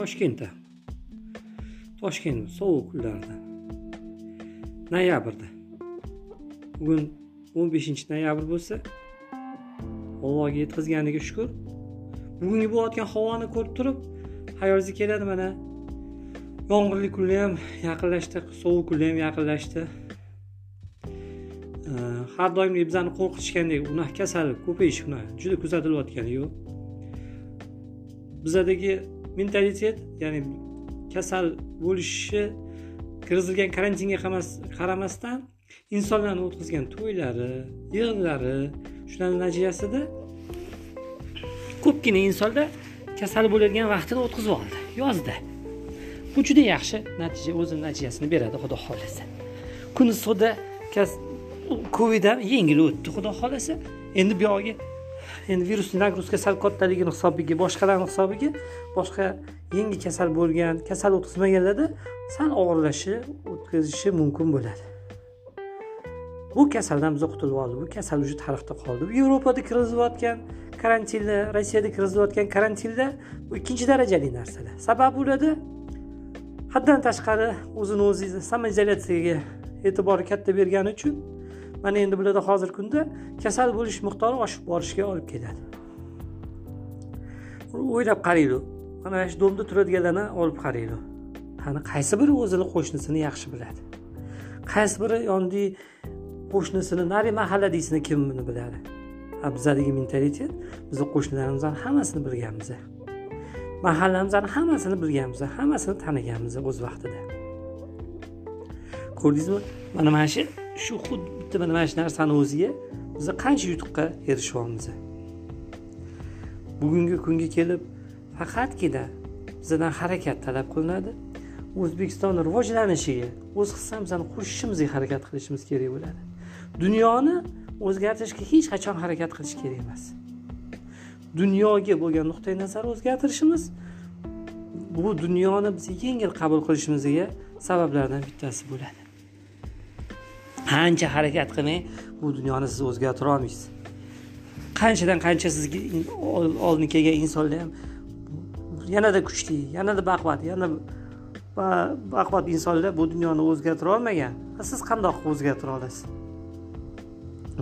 toshkentda. Toshkent sovuq kunlarda noyabrda. Bugun o'n beshinchi noyabr bo'lsa allohga yetkazganiga shukur. Bugungi bo'layotgan havoni ko'rib turib hayolingizga keladi mana. Yomg'irli kunlar ham yaqinlashdi sovuq kunlar ham yaqinlashdi. Har doimgidek bizani qo'rqitishgandek unaqa kasal ko'payishi unaqa juda kuzatilayotgani yo'q. Bizadagi mentalitet ya'ni kasal bo'lishi kirgizilgan karantinga qaramasdan insonlarni o'tkazgan to'ylari yig'inlari shularni natijasida ko'pgina insonlar kasal bo'ladigan vaqtini o'tkazib oldi yozda bu juda yaxshi natija o'zini natijasini beradi xudo xohlasa. Kun issiqda covid ham yengil o'tdi xudo xohlasa. Endi buyog'iga endi virusni nagruzka sal kattaligini hisobiga boshqalarni hisobiga boshqa yengil kasal bo'lgan kasal o'tkazmaganlarda sal og'irlashi o'tkazishi mumkin bo'ladi. Bu kasaldan biz qutulib oldik bu kasal уже tarixda qoldi. Bu yevropada kirgizilayotgan karantinda rossiyada kirgizilayotgan karantinda bu ikkinchi darajali narsalar. Sababi bo'ladi haddan tashqari o'zini o'zi samoizolyatsiyaga e'tibori katta bergani uchun mana endi bularda hozirgi kunda kasal bo'lish miqdori oshib borishiga olib keladi. O'ylab qaraylik mana shu domda turadiganlarni olib qaraylik qani qaysi biri o'zini qo'shnisini yaxshi biladi? Qaysi biri yonidagi qo'shnisini nari mahalladagini kim buni biladi? Bizadagi mentalitet bizni qo'shnilarimizni hammasini bilganmiz mahallamizni hammasini bilganmiz hammasini taniganmiz o'z vaqtida. Ko'rdingizmi? Mana mana shu shu xuddi mana mana shu narsani o'ziga biz qancha yutuqqa erishyapmiz. Bugungi kunga kelib faqatgina bizdan harakat talab qilinadi. O'zbekistonni rivojlanishiga o'z hissamizni qo'shishimizga harakat qilishimiz kerak bo'ladi. Dunyoni o'zgartirishga hech qachon harakat qilish kerak emas. Dunyoga bo'lgan nuqtai nazar o'zgartirishimiz bu dunyoni biz yengil qabul qilishimizga sabablardan bittasi bo'ladi. Qancha harakat qilmang bu dunyoni siz o'zgartira olmaysiz. Qanchadan qancha sizga oldin kelgan insonlar ham yanada kuchli yanada baquvvat yana baquvvat insonlar bu dunyoni o'zgartira olmagan. Siz qandoq o'zgartira olasiz?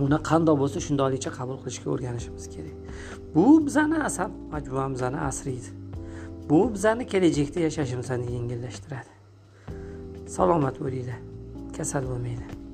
Uni qandoq bo'lsa shundoqligicha qabul qilishga o'rganishimiz kerak. Bu bizani asab majmuamizni asraydi bu bizani kelajakda yashashimizni yengillashtiradi. Salomat bo'linglar kasal bo'lmanglar.